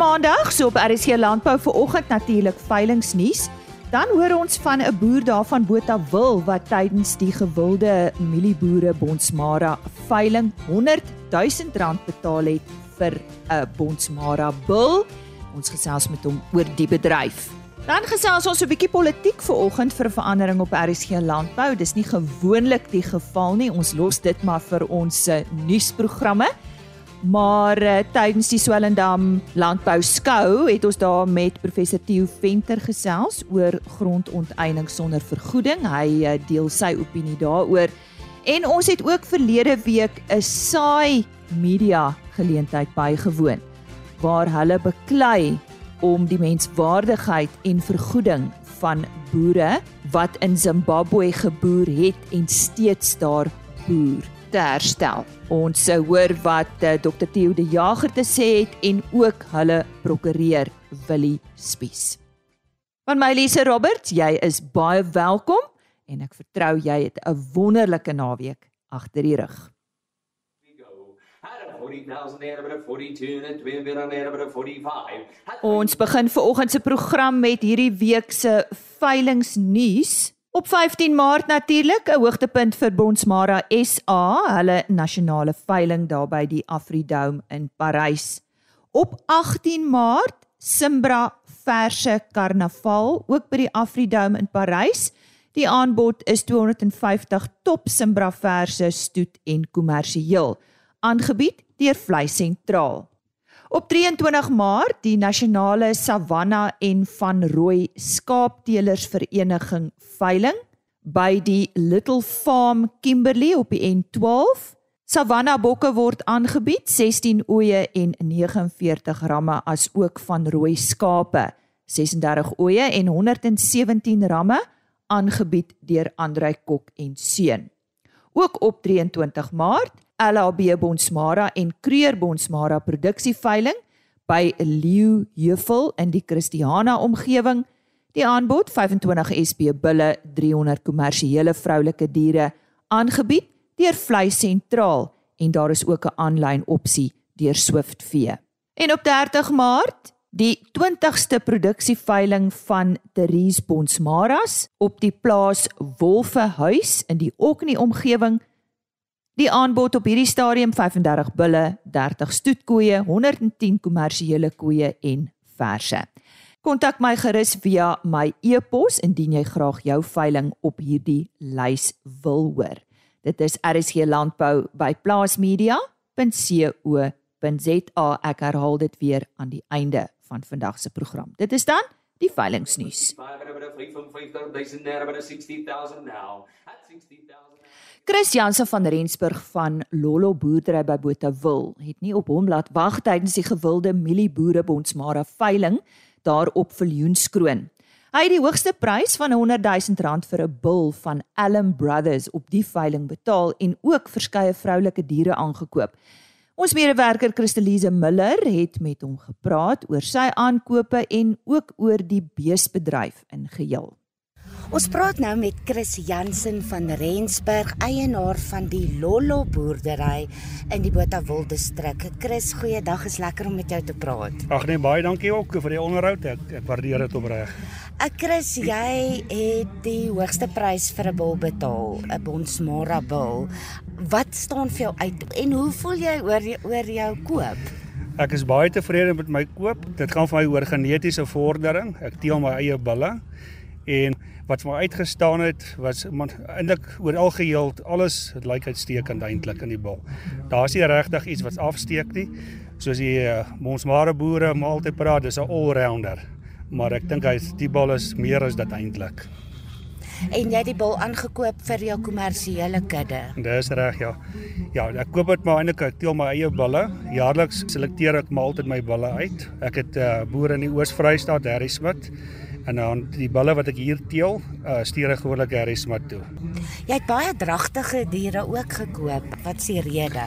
Maandag, so op RSC Landbou vir oggend natuurlik veilingnuus. Dan hoor ons van 'n boer daar van Botawil wat tydens die gewilde mielieboere Bonsmara veiling 100 000 rand betaal het vir 'n Bonsmara bil. Ons gesels met hom oor die bedryf. Dan gesels ons 'n bietjie politiek vir oggend vir 'n verandering op RSG Landbou. Dis nie gewoonlik die geval nie. Ons los dit maar vir ons nuusprogramme. Maar uh, tydens die Swellendam Landbou Skou het ons daar met professor Theo Venter gesels oor grondonteiening sonder vergoeding. Hy uh, deel sy opinie daaroor. En ons het ook verlede week 'n saai media geleentheid bygewoon waar hulle beklei om die menswaardigheid en vergoeding van boere wat in Zimbabwe geboer het en steeds daar boer te herstel. Ons sou hoor wat uh, eh, Dr Theo de Jager te sê het en ook hulle prokureur Willie Spies. Van my Lise Roberts, jy is baie welkom en ek vertrou jy het 'n wonderlike naweek agter die rug. Ons begin ver oggend se program met hierdie week se veilingnuus. Op 15 Maart natuurlik 'n hoogtepunt vir Bonsmara SA, hulle nasionale veiling daar by die Afridome in Parys. Op 18 Maart Simbra verse karnaval ook by die Afridome in Parys. Die aanbod is 250 top Simbra verse stoet en kommersieel aangebied deur Vleis Sentraal. Op 23 Maart die nasionale Savanna en van Rooi skaapteelers vereniging veiling by die Little Farm Kimberley op die N12. Savanna bokke word aangebied 16 oeye en 49 ramme as ook van rooi skape 36 oeye en 117 ramme aangebied deur Andrei Kok en seun. Ook op 23 Maart LHB Bonsmara en Kreur Bonsmara produksieveiling by Leeu Heuvel in die Christiana omgewing. Die aanbod 25 SP bulle, 300 kommersiële vroulike diere aangebied deur Vleis Sentraal en daar is ook 'n aanlyn opsie deur Swift Vee. En op 30 Maart die 20ste produksieveiling van Therese Bonsmaras op die plaas Wolfehuis in die Oknie omgewing Die aanbod op hierdie stadium 35 bulle, 30 stoetkoeie, 110 kommersiële koeie en verse. Kontak my gerus via my e-pos indien jy graag jou veiling op hierdie lys wil hoor. Dit is rsglandbou@plaasmedia.co.za. Ek herhaal dit weer aan die einde van vandag se program. Dit is dan die veilingsnuus. 550 now. At 60000 Chris Jansen van Rensburg van Lollo boerdery by Botawil het nie op hom laat wag tydens die gewilde mielieboere bondsmara veiling daar op Viljoenskroon. Hy het die hoogste prys van 100 000 rand vir 'n bul van Allen Brothers op die veiling betaal en ook verskeie vroulike diere aangekoop. Ons medewerker Christelise Miller het met hom gepraat oor sy aankope en ook oor die beesbedryf in geheel. Ons praat nou met Chris Jansen van Rensburg, eienaar van die Lollo boerdery in die Botawil distrik. Chris, goeiedag, is lekker om met jou te praat. Ag nee, baie dankie ook vir die onderhoud. Ek, ek waardeer dit opreg. Ek Chris, jy het die hoogste prys vir 'n bul betaal, 'n Bonsmara bul. Wat staan vir jou uit en hoe voel jy oor oor jou koop? Ek is baie tevrede met my koop. Dit gaan vir my oor genetiese vordering. Ek teel my eie bulle en wat vir my uitgestaan het was eintlik oor algeheel alles dit lyk uitstekend eintlik in die bal. Daar's nie regtig iets wat afsteek nie. Soos die uh, Monsmare boere maar altyd praat, dis 'n all-rounder. Maar ek dink hy die bal is meer as dit eintlik. En jy het die bal aangekoop vir jou kommersiële kudde. Dis reg ja. Ja, ek koop dit maar eintlik ek teel my eie bulle. Jaarliks selekteer ek maar altyd my bulle uit. Ek het 'n uh, boer in die Oos-Vrystaat, Harry Smit en dan die balle wat ek hier teel, uh, stuur ek gewoonlik Harry Smit toe. Jy het baie dragtige diere ook gekoop. Wat s'e rede?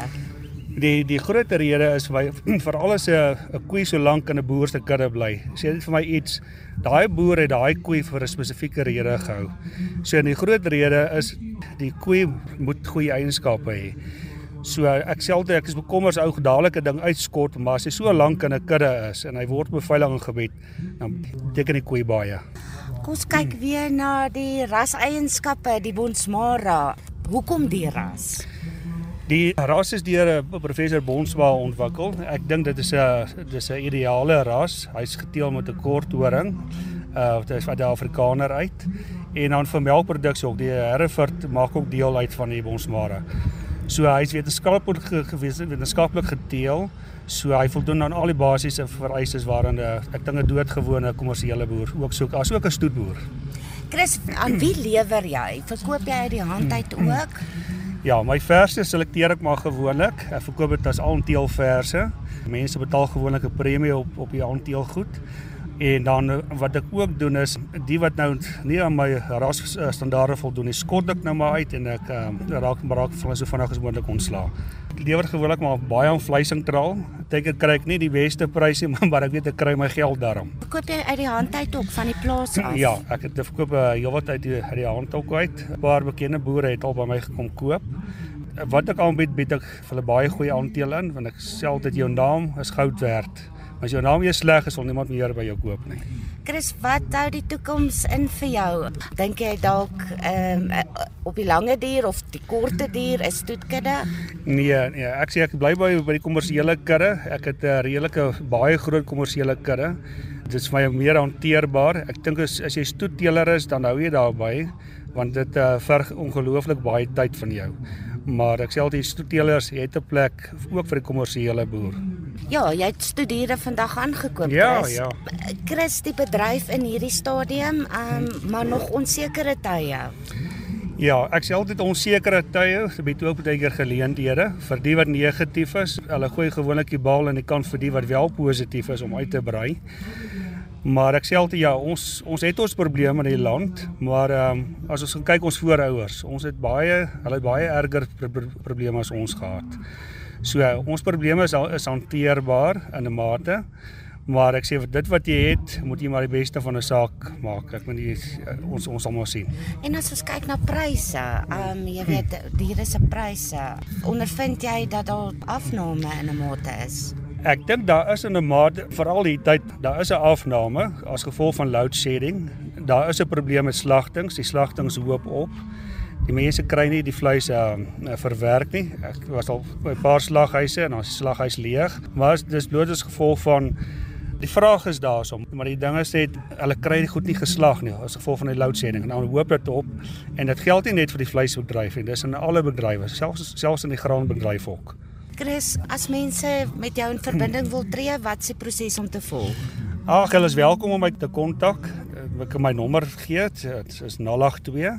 Die die groot rede is vir vir alles 'n 'n koei so lank in 'n boer se kudde bly. Sê dit vir my iets. Daai boer het daai koei vir 'n spesifieke rede gehou. So 'n groot rede is die koei moet goeie eienskappe hê. So ek selfde ek is bekommerd as ou dadelik 'n ding uitskot, maar as hy so lank in 'n kudde is en hy word beveilig en gebed, dan beteken die koei baie. Kom ons kyk weer na die raseienskappe, die Bonsmara. Hoekom die ras? Die ras is deur 'n professor Bonsma ontwikkel. Ek dink dit is 'n dis 'n ideale ras. Hy's geteel met 'n kort horing. Uh dit is van die Afrikaner uit. En dan vir melkproduksie ook die Hereford maak ook deel uit van die Bonsmara. So hy's wetenskaplik gewees, wetenskaplik geteel. So hy voldoen aan al die basiese vereistes waaraan 'n ek dink 'n doodgewone kommersiële boer ook soek, asook 'n stoetboer. Chris, aan wie lewer jy? Verkoop jy uit die hand uit ook? Ja, my verse selekteer ek maar gewoonlik. Ek verkoop dit as aanteelverse. Mense betaal gewoonlik 'n premie op op die aanteelgoed. En dan eh, wat ek ook doen is die wat nou nie aan my ras eh, standaarde voldoen nie, skot ek nou maar uit en ek um, raak maar raak van so vinnig as moontlik ontslaa. Ek lewer gewoonlik maar baie aan vleisintraal. Teken kry ek nie die beste pryse maar, maar ek weet ek kry my geld daarom. Koop jy uit die hand uit ook van die plaas af? Ja, ek het verkoop uh, heelwat uit die uit die hand ook uit. 'n Paar bekende boere het al by my gekom koop. Wat ek aanbied, bied ek vir hulle baie goeie aandele in want ek sê altyd jou naam is goud werd. As jou naam weer sleg is, sal niemand meer by jou koop nie. Chris, wat hou die toekoms in vir jou? Dink jy dalk ehm um, op die lange duur of die korte duur is toetkudde? Nee, nee, ek sê ek bly by by die kommersiële kudde. Ek het 'n redelike baie groot kommersiële kudde. Dit is vir my meer hanteerbaar. Ek dink as as jy stoetteler is, dan hou jy daarby want dit uh, verg ongelooflik baie tyd van jou maar ek sê altyd stoetelers het 'n plek ook vir die kommersiële boer. Ja, jy het studiere vandag aangekoop. Ja, Chris. ja. Chris, die bedryf in hierdie stadium, um, maar nog onsekere tye. Ja, ek sê altyd onsekere tye, bied ook baie keer geleenthede vir die wat negatief is. Hulle gooi gewoonlik die bal aan die kant vir die wat wel positief is om uit te brei. Maar ek sê altyd ja, ons ons het ons probleme in die land, maar ehm um, as ons kyk ons voorouers, ons het baie, hulle het baie erger pro pro probleme as ons gehad. So ons probleme is is hanteerbaar in 'n mate. Maar ek sê dit wat jy het, moet jy maar die beste van 'n saak maak. Ek moet ons ons almal sien. En as ons kyk na pryse, ehm um, jy weet, diere se pryse, ondervind jy dat daar afname in 'n mate is? Ek dink daar is in 'n mate veral hier tyd, daar is 'n afname as gevolg van load shedding. Daar is 'n probleem met slagtings, die slagtings hoop op. Die mense kry nie die vleis uh, verwerk nie. Ek was al by 'n paar slaghuise en ons slaghuis leeg, maar dis bloot as gevolg van die vraag is daarsom, maar die dinge sê hulle kry dit goed nie geslag nie as gevolg van die load shedding. Nou hoop dit op en dit geld nie net vir die vleisbedryf nie, dis in alle bedrywe, selfs selfs in die graanbedryf ook. Chris, as mense met jou in verbinding wil tree, wat se proses om te volg? Ag, hulle is welkom om my te kontak. Ek kan my nommer gee. Dit is 082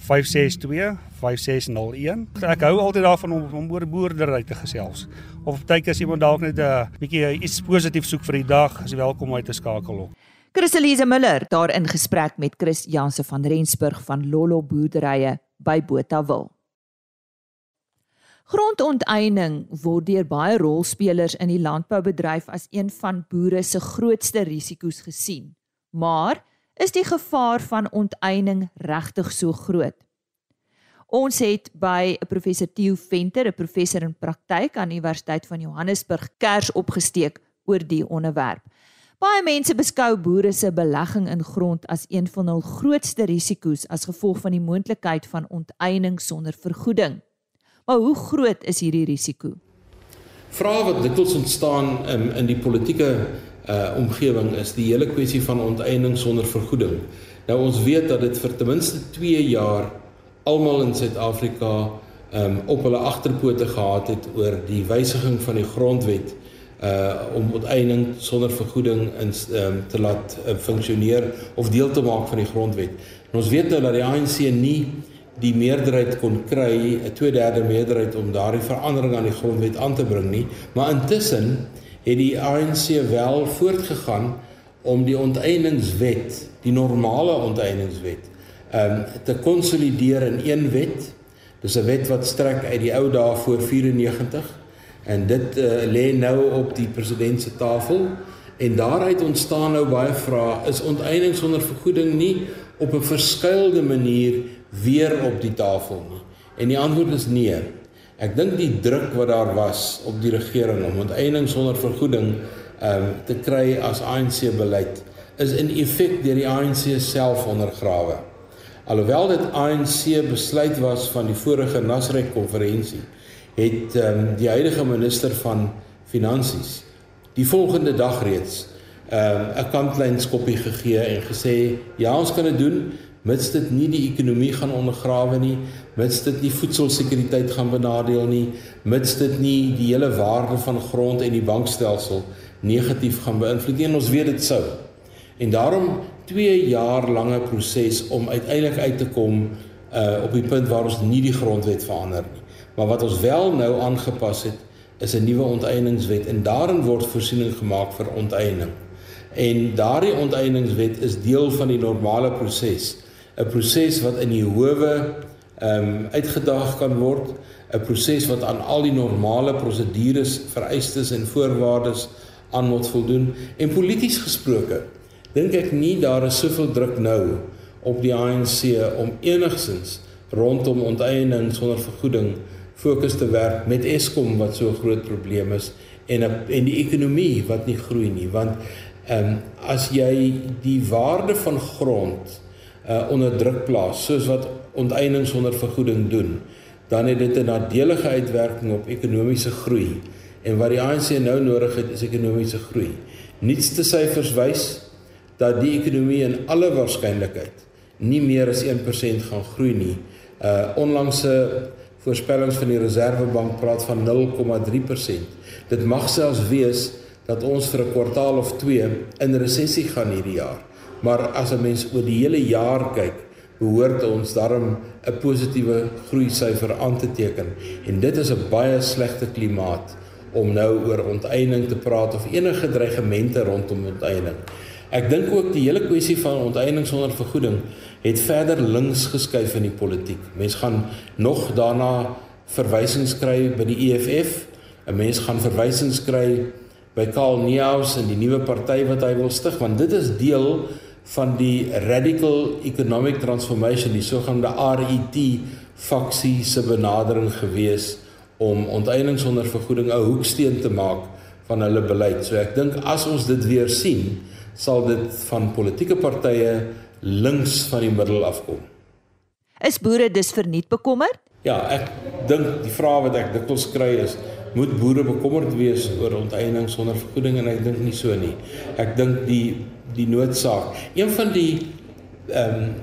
562 5601. Ek hou altyd daarvan om om oor boerdery te gesels. Of partyke as iemand dalk net 'n bietjie iets positief soek vir die dag, is welkom om my te skakel op. Chris Elise Miller daar in gesprek met Chris Janse van Rensburg van Lollo Boerderye by Botawil. Grondonteiening word deur baie rolspelers in die landboubedryf as een van boere se grootste risiko's gesien. Maar is die gevaar van onteiening regtig so groot? Ons het by professor Theo Venter, 'n professor in praktyk aan die Universiteit van Johannesburg, kers opgesteek oor die onderwerp. Baie mense beskou boere se belegging in grond as een van hul grootste risiko's as gevolg van die moontlikheid van onteiening sonder vergoeding. Maar hoe groot is hierdie risiko? Vrae wat dikwels ontstaan in in die politieke uh omgewing is die hele kwessie van onteiening sonder vergoeding. Nou ons weet dat dit vir ten minste 2 jaar almal in Suid-Afrika um op hulle agterpote gehad het oor die wysiging van die grondwet uh om onteiening sonder vergoeding in um te laat uh, funksioneer of deel te maak van die grondwet. En ons weet nou dat die ANC nie die meerderheid kon kry, 'n 2/3 meerderheid om daardie verandering aan die grondwet aan te bring nie, maar intussen het die ANC wel voortgegaan om die onteieningswet, die normale onteieningswet, ehm um, te konsolideer in een wet. Dis 'n wet wat strek uit die ou dae voor 94 en dit uh, lê nou op die president se tafel. En daaruit ontstaan nou baie vrae, is onteiening sonder vergoeding nie op 'n verskuilde manier weer op die tafel nie. En die antwoord is nee. Ek dink die druk wat daar was op die regering om onteiening sonder vergoeding ehm um, te kry as ANC beleid is in effek deur die ANC self ondergrawe. Alhoewel dit ANC besluit was van die vorige Nasrek konferensie, het um, die huidige minister van finansies die volgende dag reeds ehm, 'n um, kantlyn skoppie gegee en gesê ja, ons kan dit doen mits dit nie die ekonomie gaan ondergrawe nie, mits dit nie voedselsekuriteit gaan benadeel nie, mits dit nie die hele waarde van grond en die bankstelsel negatief gaan beïnvloed nie. En ons weet dit sou. En daarom 2 jaar lange proses om uiteindelik uit te kom uh op die punt waar ons nie die grondwet verander nie. Maar wat ons wel nou aangepas het is 'n nuwe onteieningswet en daarin word voorsiening gemaak vir onteiening. En daardie onteieningswet is deel van die normale proses. 'n Proses wat in die howe ehm um, uitgedaag kan word, 'n proses wat aan al die normale prosedures, vereistes en voorwaardes aan moet voldoen. En polities gesproke dink ek nie daar is soveel druk nou op die ANC om enigsins rondom onteiening sonder vergoeding fokus te werk met Eskom wat so 'n groot probleem is en en die ekonomie wat nie groei nie. Want ehm um, as jy die waarde van grond uh, onder druk plaas soos wat onteiening sonder vergoeding doen dan het dit 'n nadelige uitwerking op ekonomiese groei en wat die ANC nou nodig het is ekonomiese groei nuutste syfers wys dat die ekonomie in alle waarskynlikheid nie meer as 1% gaan groei nie. Uh onlangse voorspellings van die Reserwebank praat van 0,3%. Dit mag selfs wees dat ons vir 'n kwartaal of 2 in resessie gaan hierdie jaar. Maar as 'n mens oor die hele jaar kyk, behoort ons darm 'n positiewe groei syfer aan te teken en dit is 'n baie slegte klimaat om nou oor onteiening te praat of enige dreigemente rondom onteiening. Ek dink ook die hele kwessie van onteiening sonder vergoeding het verder links geskuif in die politiek. Mense gaan nog daarna verwysings kry by die EFF. 'n Mens gaan verwysings kry by Karl Neus en die nuwe party wat hy wil stig want dit is deel van die radical economic transformation die sogenaamde RET faksie se benadering gewees om onteiening sonder vergoeding 'n hoeksteen te maak van hulle beleid. So ek dink as ons dit weer sien, sal dit van politieke partye links van die middel afkom. Is boere dus verniet bekommerd? Ja, ek dink die vraag wat ek dikwels kry is, moet boere bekommerd wees oor onteiening sonder vergoeding en ek dink nie so nie. Ek dink die die noodsaak, een van die ehm um,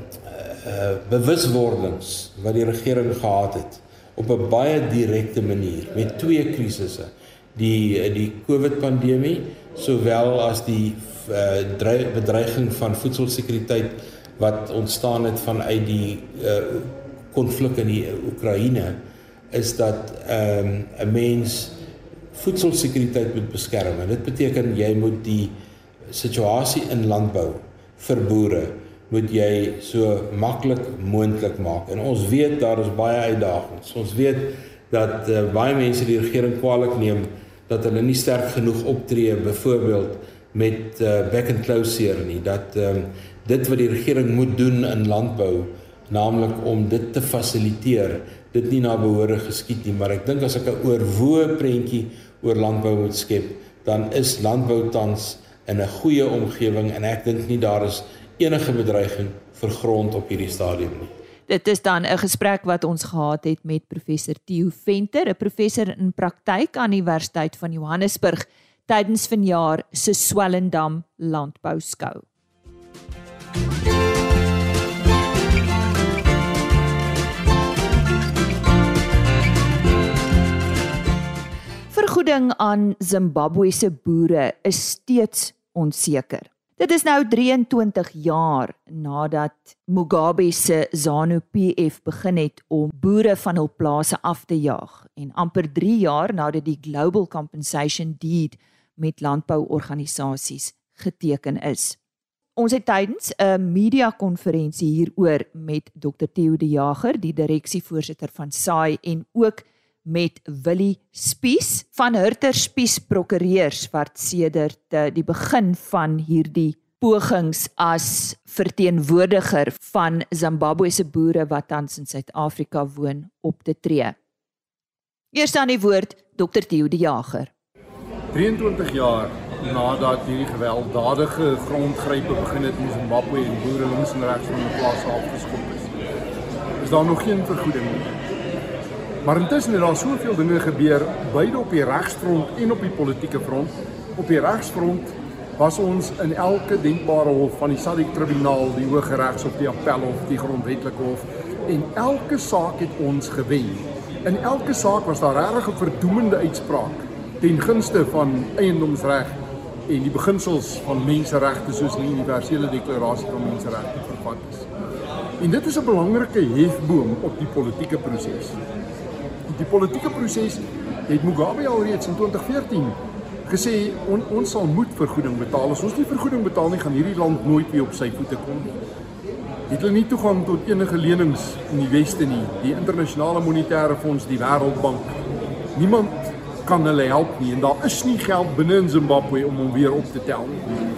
uh bewuswordings wat die regering gehad het op 'n baie direkte manier met twee krisisse, die die COVID pandemie sowel as die uh, bedreiging van voedselsekuriteit wat ontstaan het vanuit die konflik uh, in die Oekraïne is dat ehm, 'n um, mens voedselsekuriteit moet beskerm. En dit beteken jy moet die situasie in landbou vir boere moet jy so maklik moontlik maak. En ons weet daar is baie uitdagings. Ons weet dat uh, baie mense die regering kwaliek neem dat hulle nie sterk genoeg optree byvoorbeeld met uh, back and close hier nie dat um, dit wat die regering moet doen in landbou naamlik om dit te fasiliteer dit nie na behoore geskied nie maar ek dink as ek 'n oorwoe prentjie oor landbou moet skep dan is landbou tans in 'n goeie omgewing en ek dink nie daar is enige bedreiging vir grond op hierdie stadium nie Dit is dan 'n gesprek wat ons gehad het met professor Theo Venter, 'n professor in praktyk aan die Universiteit van Johannesburg tydens vanjaar se Swellendam Landbou Skou. Vergoeding aan Zimbabwe se boere is steeds onseker. Dit is nou 23 jaar nadat Mugabe se ZANU-PF begin het om boere van hul plase af te jaag en amper 3 jaar nadat die Global Compensation Deed met landbouorganisasies geteken is. Ons het tydens 'n media-konferensie hieroor met Dr Theo de Jager, die direksievoorsitter van SAI en ook met Willie Spies van Hurter Spies Prokureurs wat sedert eh, die begin van hierdie pogings as verteenwoordiger van Zimbabwe se boere wat tans in Suid-Afrika woon op te tree. Eers aan die woord Dr. Theo de Jager. 23 jaar nadat hierdie gewelddadige grondgrype begin het in Zimbabwe en boere links en regs van die plaas afgeskop is. Is daar nog geen vergoeding nie. Maar intussen het daar soveel dinge gebeur beide op die regsfront en op die politieke front. Op die regsfront was ons in elke denkbare hof van die SADC tribunaal, die Hooggeregshof, die Appelhof, die Grondwetlike Hof en elke saak het ons gewen. In elke saak was daar regtig 'n verdoemende uitspraak ten gunste van eiendomsreg en die beginsels van menseregte soos die universele deklarasie van menseregte vervat is. En dit is 'n belangrike hefboom op die politieke proses. Die politieke proses het Mugabe alreeds in 2014 gesê on, ons sal moet vergoeding betaal. As ons nie vergoeding betaal nie, gaan hierdie land nooit weer op sy voete kom nie. Het hulle nie toegang tot enige lenings in die weste nie, die internasionale monetaire fonds, die wêreldbank. Niemand kan hulle help nie en daar is nie geld binne in Zimbabwe om hom weer op te tel nie.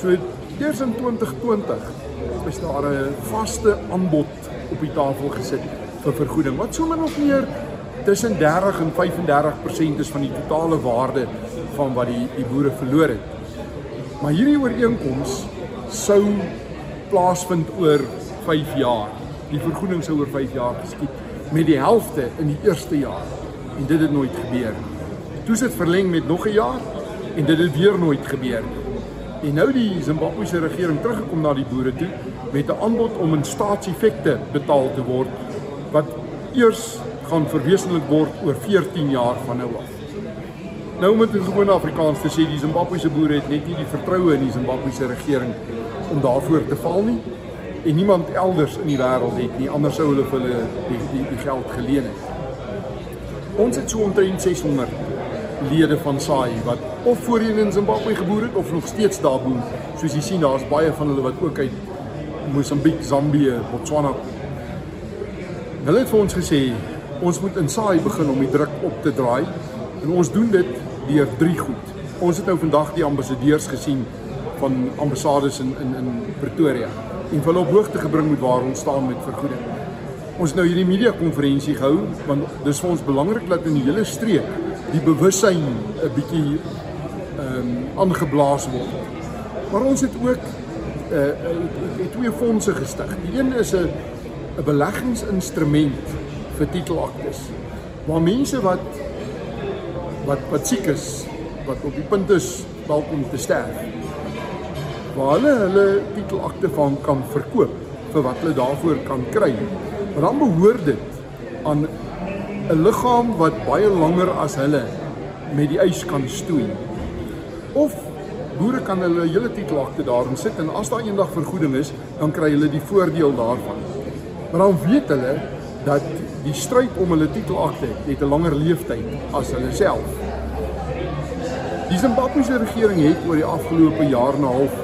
So eers in 2020 is daar 'n vaste aanbod op die tafel gesit vir vergoeding wat sommer nog meer tussen 30 en 35% is van die totale waarde van wat die die boere verloor het. Maar hierdie ooreenkoms sou plaasvind oor 5 jaar. Die vergoeding sou oor 5 jaar geskied met die helfte in die eerste jaar. En dit het nooit gebeur nie. Toe sit verleng met nog 'n jaar en dit het weer nooit gebeur nie. En nou die Zimbabwese regering teruggekom na die boere toe met 'n aanbod om in staatseffekte betaal te word wat eers gaan verwesenlik word oor 14 jaar van nou af. Nou moet in gewone Afrikaans te sê die Zimbabwese boere het net nie die vertroue in die Zimbabwese regering om daarvoor te val nie en niemand elders in die wêreld het nie anders sou hulle vir hulle die, die die geld geleen het. Ons het so omtrent 600 lede van SAI wat of voorheen in Zimbabwe geboer het of nog steeds daar woon. Soos jy sien daar's baie van hulle wat ook uit Mosambiek, Zambië, Botswana. Hulle het vir ons gesê ons moet in SAI begin om die druk op te draai en ons doen dit deur drie goed. Ons het nou vandag die ambassadeurs gesien van ambassades in in in Pretoria en hulle op hoogte gebring met waar ons staan met vergoeding. Ons nou hierdie media konferensie gehou want dis vir ons belangrik dat in die hele streek die bewussyn 'n bietjie ehm um, aangeblaas word. Maar ons het ook uh, uh, twee fondse gestig. Die een is 'n 'n beleggingsinstrument vir titelaktes waar mense wat wat wat siek is wat op die punt is dalk om te sterf. Waar hulle hulle titelakte van kan verkoop vir wat hulle daarvoor kan kry. Maar dan behoort dit aan 'n liggaam wat baie langer as hulle met die eis kan stoei. Of boere kan hulle hele titelakte daarin sit en as daar eendag vergoeding is, dan kry hulle die voordeel daarvan. Maar dan weet hulle dat die stryd om hulle titelakte het 'n langer leeftyd as hulle self. Die Zimbabwese regering het oor die afgelope jaar en 'n half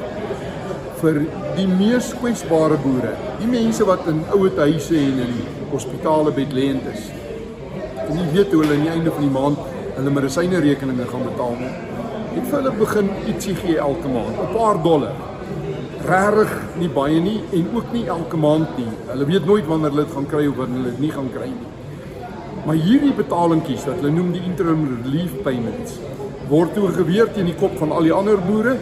vir die mees kwesbare boere, die mense wat in ouete huise en in hospitale bedlêend is. En nie weet hoe hulle aan die einde van die maand hulle medisyne rekeninge gaan betaal nie. Het vir hulle begin ietsie gee elke maand, 'n paar dollar. Regtig nie baie nie en ook nie elke maand nie. Hulle weet nooit wanneer hulle dit gaan kry of wanneer hulle dit nie gaan kry nie. Maar hierdie betalingkies wat hulle noem die interim relief payments word toe geweer teen die kop van al die ander boere.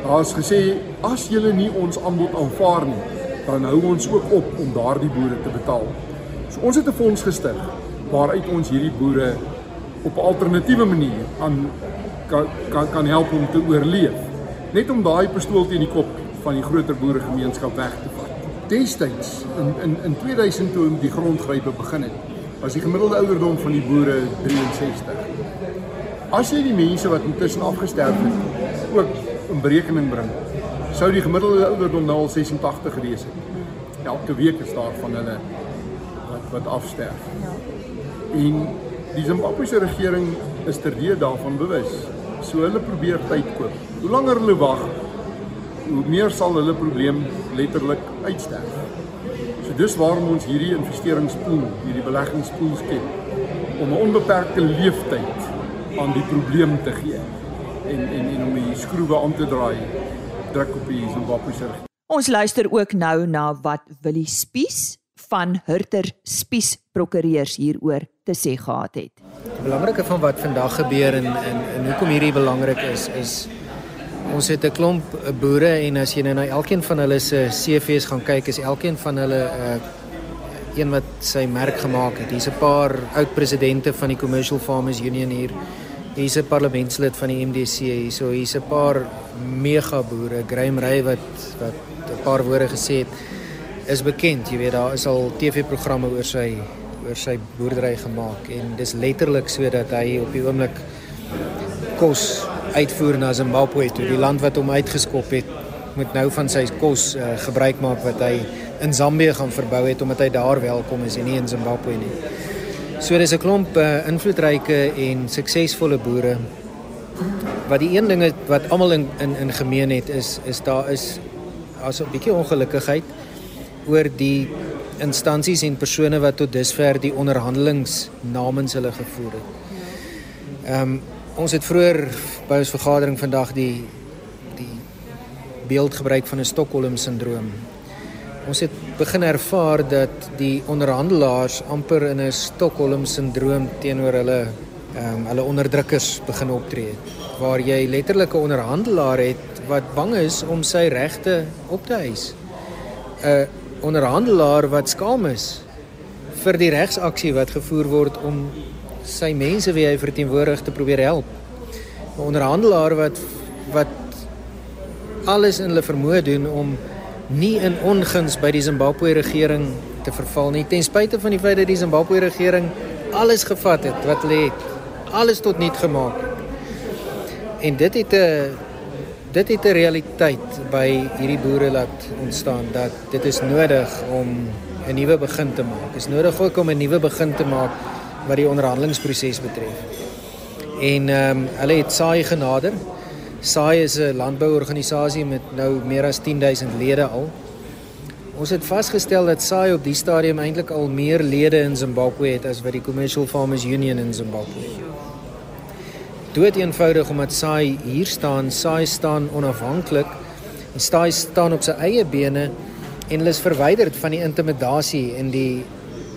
Daar's gesê as julle nie ons aanbod aanvaar nie, dan hou ons ook op om daardie boere te betaal. So ons het 'n fonds gestig waaruit ons hierdie boere op 'n alternatiewe manier aan kan kan kan help om te oorleef. Net om daai pistool teen die kop van die groter boeregemeenskap weg te vat. Destyds in in in 2000 toe die grondgrype begin het, was die gemiddelde ouderdom van die boere 63. As jy die mense wat intussen afgesterf het ook in berekening bring, sou die gemiddelde ouderdom nou al 86 gewees het. Elke week is daar van hulle wat wat afsterf. Ja. En die Zimbabwese regering is terdeë daarvan bewus. So hulle probeer tyd koop. Hoe langer hulle wag, hoe meer sal hulle probleem letterlik uitsterf. So dis waarom ons hierdie investeringspool, hierdie beleggingspool skep om 'n onbeperkte leeftyd aan die probleem te gee en en en om die skroewe aan te draai druk op die Zimbabwese regering. Ons luister ook nou na wat Willie Spies van Hurter Spies Prokureurs hieroor te sê gehad het. Die belangrike van wat vandag gebeur en en, en hoekom hierdie belangrik is is ons het 'n klomp boere en as jy nou na elkeen van hulle se CV's gaan kyk, is elkeen van hulle 'n uh, een wat sy merk gemaak het. Hier's 'n paar oud presidente van die Commercial Farmers Union hier. Hier's 'n parlementslid van die MDC hier. So hier's 'n paar mega boere, Graham Ray wat wat 'n paar woorde gesê het is bekend. Jy weet daar is al TV-programme oor sy oor sy boerdery gemaak en dis letterlik sodat hy op die oomblik kos uitvoer na Zimbabwe toe, die land wat hom uitgeskop het, moet nou van sy kos uh, gebruik maak wat hy in Zambië gaan verbou het omdat hy daar welkom is en nie in Zimbabwe nie. So dis 'n klomp uh, invloedryke en suksesvolle boere. Wat die een ding wat almal in, in in gemeen het is is daar is as 'n bietjie ongelukkigheid oor die instansies en persone wat tot dusver die onderhandelings namens hulle gevoer het. Ehm um, ons het vroeër by ons vergadering vandag die die beeld gebruik van 'n Stockholm sindroom Ons het begin ervaar dat die onderhandelaars amper in 'n Stockholm sindroom teenoor hulle ehm um, hulle onderdrukkers begin optree waar jy letterlik 'n onderhandelaar het wat bang is om sy regte op te eis. 'n onderhandelaar wat skaam is vir die regsaksie wat gevoer word om sy mense wie hy verteenwoordig te probeer help. 'n onderhandelaar wat wat alles in hulle vermoë doen om nie in onguns by die Zimbabwe regering te verval nie ten spyte van die feit dat die Zimbabwe regering alles gevat het wat hulle het alles tot nul gemaak en dit het 'n dit het 'n realiteit by hierdie boere laat ontstaan dat dit is nodig om 'n nuwe begin te maak is nodig ook om 'n nuwe begin te maak wat die onderhandelingsproses betref en ehm um, hulle het saai genader SAI is 'n landbouorganisasie met nou meer as 10000 lede al. Ons het vasgestel dat SAI op die stadium eintlik al meer lede in Zimbabwe het as wat die Commercial Farmers Union in Zimbabwe. Dood eenvoudig omdat SAI hier staan, SAI staan onafhanklik en SAI staan op sy eie bene en hulle is verwyderd van die intimidasie en die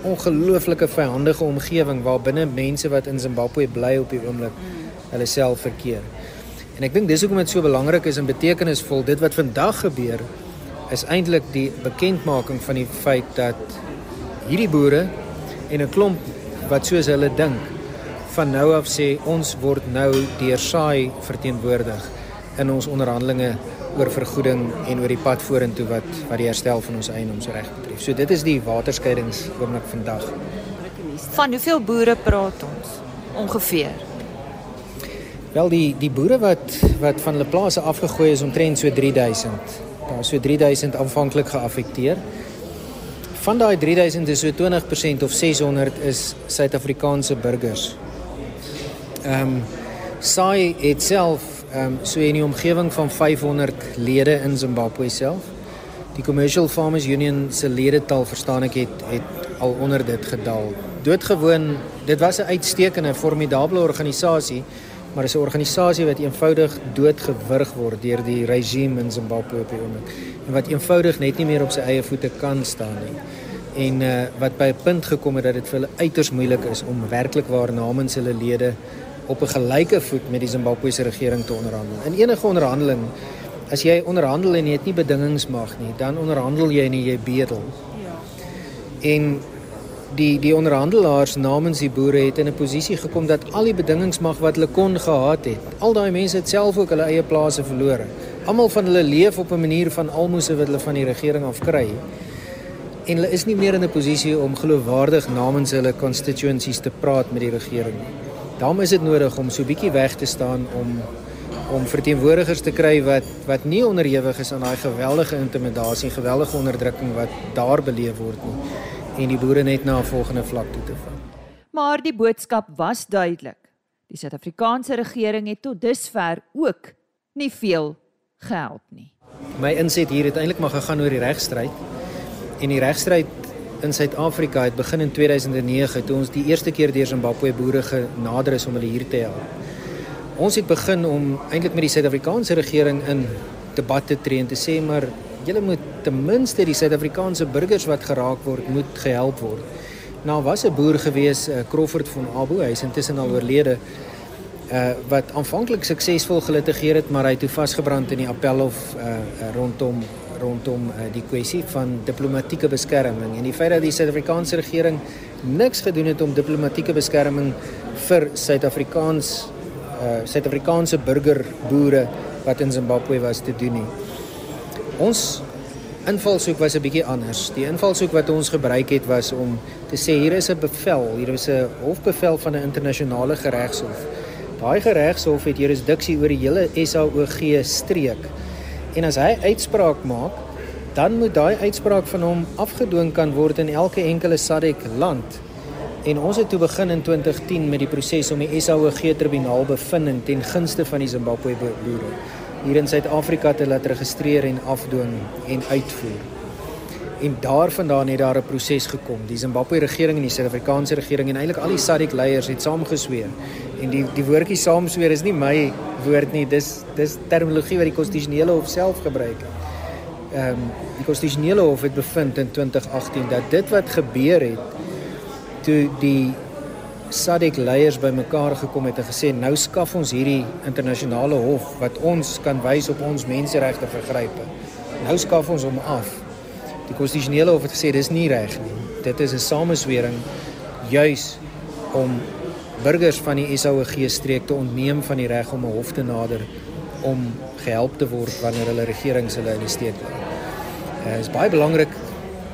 ongelooflike vyandige omgewing waar binne mense wat in Zimbabwe bly op die oomblik hulle self verkeer. En ek dink dis hoekom dit so belangrik is en betekenisvol dit wat vandag gebeur is eintlik die bekendmaking van die feit dat hierdie boere en 'n klomp wat soos hulle dink van nou af sê ons word nou deur saai verteenwoordig in ons onderhandelinge oor vergoeding en oor die pad vorentoe wat wat die herstel van ons eienoomsreg betref. So dit is die waterskeidings oomblik vandag. Van hoeveel boere praat ons ongeveer? Wel die die boere wat wat van hulle plase afgegooi is omtrent so 3000. Daar so 3000 aanvanklik geaffekteer. Van daai 3000 is so 20% of 600 is Suid-Afrikaanse burgers. Ehm um, SAI itself ehm um, so in die omgewing van 500 lede in Zimbabwe self. Die Commercial Farmers Union se ledetal verstaan ek het het al onder dit gedaal. Doodgewoon, dit was 'n uitstekende, formidable organisasie maar is 'n organisasie wat eenvoudig doodgewurg word deur die regime in Zimbabwe op die oomblik en wat eenvoudig net nie meer op sy eie voete kan staan nie. En uh wat by 'n punt gekom het dat dit vir hulle uiters moeilik is om werklik waar namens hulle lede op 'n gelyke voet met die Zimbabwese regering te onderhandel. In enige onderhandeling as jy onderhandel en jy het nie bedingings mag nie, dan onderhandel jy nie jy bedel. Ja. En die die onderhandelaars namens die boere het in 'n posisie gekom dat al die bedingings mag wat hulle kon gehad het. Al daai mense het self ook hulle eie plase verloor. Almal van hulle leef op 'n manier van almoses wat hulle van die regering af kry. En hulle is nie meer in 'n posisie om geloofwaardig namens hulle constituencies te praat met die regering nie. Daarom is dit nodig om so bietjie weg te staan om om verteenwoordigers te kry wat wat nie onderhewig is aan daai geweldige intimidasie, geweldige onderdrukking wat daar beleef word nie en die boere net na 'n volgende vlak toe te vat. Maar die boodskap was duidelik. Die Suid-Afrikaanse regering het tot dusver ook nie veel gehelp nie. My inset hier het eintlik maar gegaan oor die regstryd. En die regstryd in Suid-Afrika het begin in 2009 toe ons die eerste keer deur Zimbabwe boere genader is om hulle hier te help. Ons het begin om eintlik met die Suid-Afrikaanse regering in debatte tree en te sê maar julle moet ten minste die Suid-Afrikaanse burgers wat geraak word moet gehelp word. Nou was 'n boer gewees, uh, Crawford van Abu, hy is intussen al oorlede. Uh wat aanvanklik suksesvol gelitigeer het, maar hy het toe vasgebrand in die appelhof uh, uh rondom rondom uh, die kwessie van diplomatieke beskerming en die feit dat die Suid-Afrikaanse regering niks gedoen het om diplomatieke beskerming vir Suid-Afrikaans uh Suid-Afrikaanse burgerboere wat in Zimbabwe was te doen nie. Ons invalshoek was 'n bietjie anders. Die invalshoek wat ons gebruik het was om te sê hier is 'n bevel, hier is 'n hofbevel van 'n internasionale regshof. Daai regshof het jurisdiksie oor die hele SAOG streek. En as hy uitspraak maak, dan moet daai uitspraak van hom afgedwing kan word in elke enkele SADC land. En ons het toe begin in 2010 met die proses om die SAOG tribunaal bevinding ten gunste van die Zimbabwe boere hier in Suid-Afrika te laat registreer en afdwing en uitvoer. En daarvandaan het daar 'n proses gekom. Die Zimbabwe regering en die Suid-Afrikaanse regering en eintlik al die SADC leiers het saamgesweer. En die die woordjie saamsweer is nie my woord nie. Dis dis terminologie wat die konstitusionele hof self gebruik het. Ehm um, die konstitusionele hof het bevind in 2018 dat dit wat gebeur het toe die SADC leiers bymekaar gekom het en gesê nou skaf ons hierdie internasionale hof wat ons kan wys op ons menseregte vergrype. Nou skaf ons hom af. Die konstitusionele hof het gesê dis nie reg nie. Dit is 'n sameswering juis om burgers van die SAOG streek te ontneem van die reg om 'n hof te nader om gehelp te word wanneer hulle regerings hulle in die steek laat. Dit uh, is baie belangrik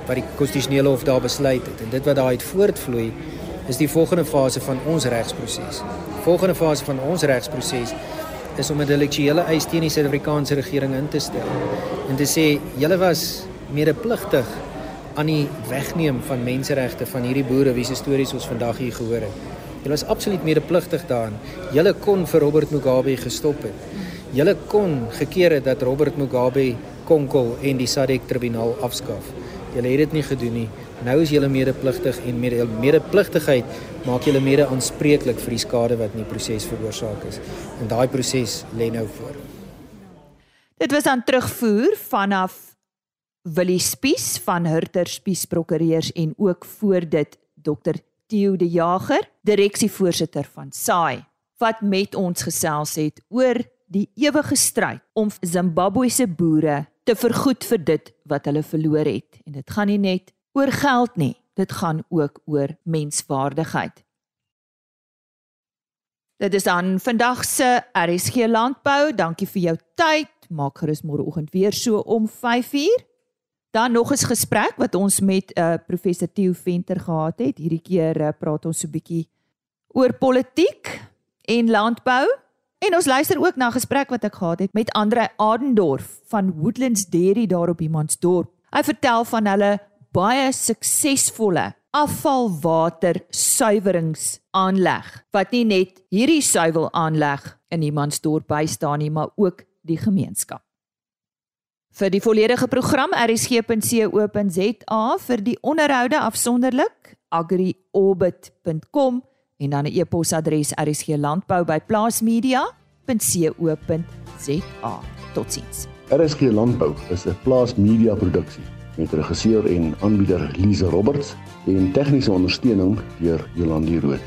wat die konstitusionele hof daar besluit het en dit wat daaruit voortvloei is die volgende fase van ons regsproses. Volgende fase van ons regsproses is om 'n delektuele eis teen die Suid-Afrikaanse regering in te stel en te sê julle was medepligtig aan die wegneem van menseregte van hierdie boere wie se stories ons vandag hier gehoor het. Julle was absoluut medepligtig daaraan. Julle kon vir Robert Mugabe gestop het. Julle kon gekeer het dat Robert Mugabe konkel en die SADC tribunaal afskaf. Julle het dit nie gedoen nie. Nou is julle medepligtig en met julle medepligtigheid maak julle mede aanspreeklik vir die skade wat in die proses veroorsaak is. En daai proses lê nou voor. Dit was aan terugvoer vanaf Willie Spies van Hurter Spies Prokureurs en ook voor dit Dr Theo de Jager, direksievoorsitter van SAI, wat met ons gesels het oor die ewige stryd om Zimbabwe se boere te vergoed vir dit wat hulle verloor het. En dit gaan nie net oor geld nie. Dit gaan ook oor menswaardigheid. Dit is aan vandag se RSG Landbou. Dankie vir jou tyd. Maak gerus môreoggend weer so om 5uur. Dan nog 'n gesprek wat ons met uh, professor Theo Venter gehad het. Hierdie keer uh, praat ons so 'n bietjie oor politiek en landbou. En ons luister ook na 'n gesprek wat ek gehad het met Andre Adendorf van Woodlands Dairy daar op Imansdorp. Hy vertel van hulle baie suksesvolle afvalwater suiweringsaanleg wat nie net hierdie suiwel aanleg in Imansdorp bystaan nie, maar ook die gemeenskap. Vir die volledige program rsg.co.za vir die onderhoude afsonderlik agriorbit.com en dan 'n e-posadres rsglandbou@plaasmedia.co.za. Totsiens. RSG Landbou is 'n plaasmedia produksie met regisseur en aanbieder Lize Roberts en tegniese ondersteuning deur Jolandi Root.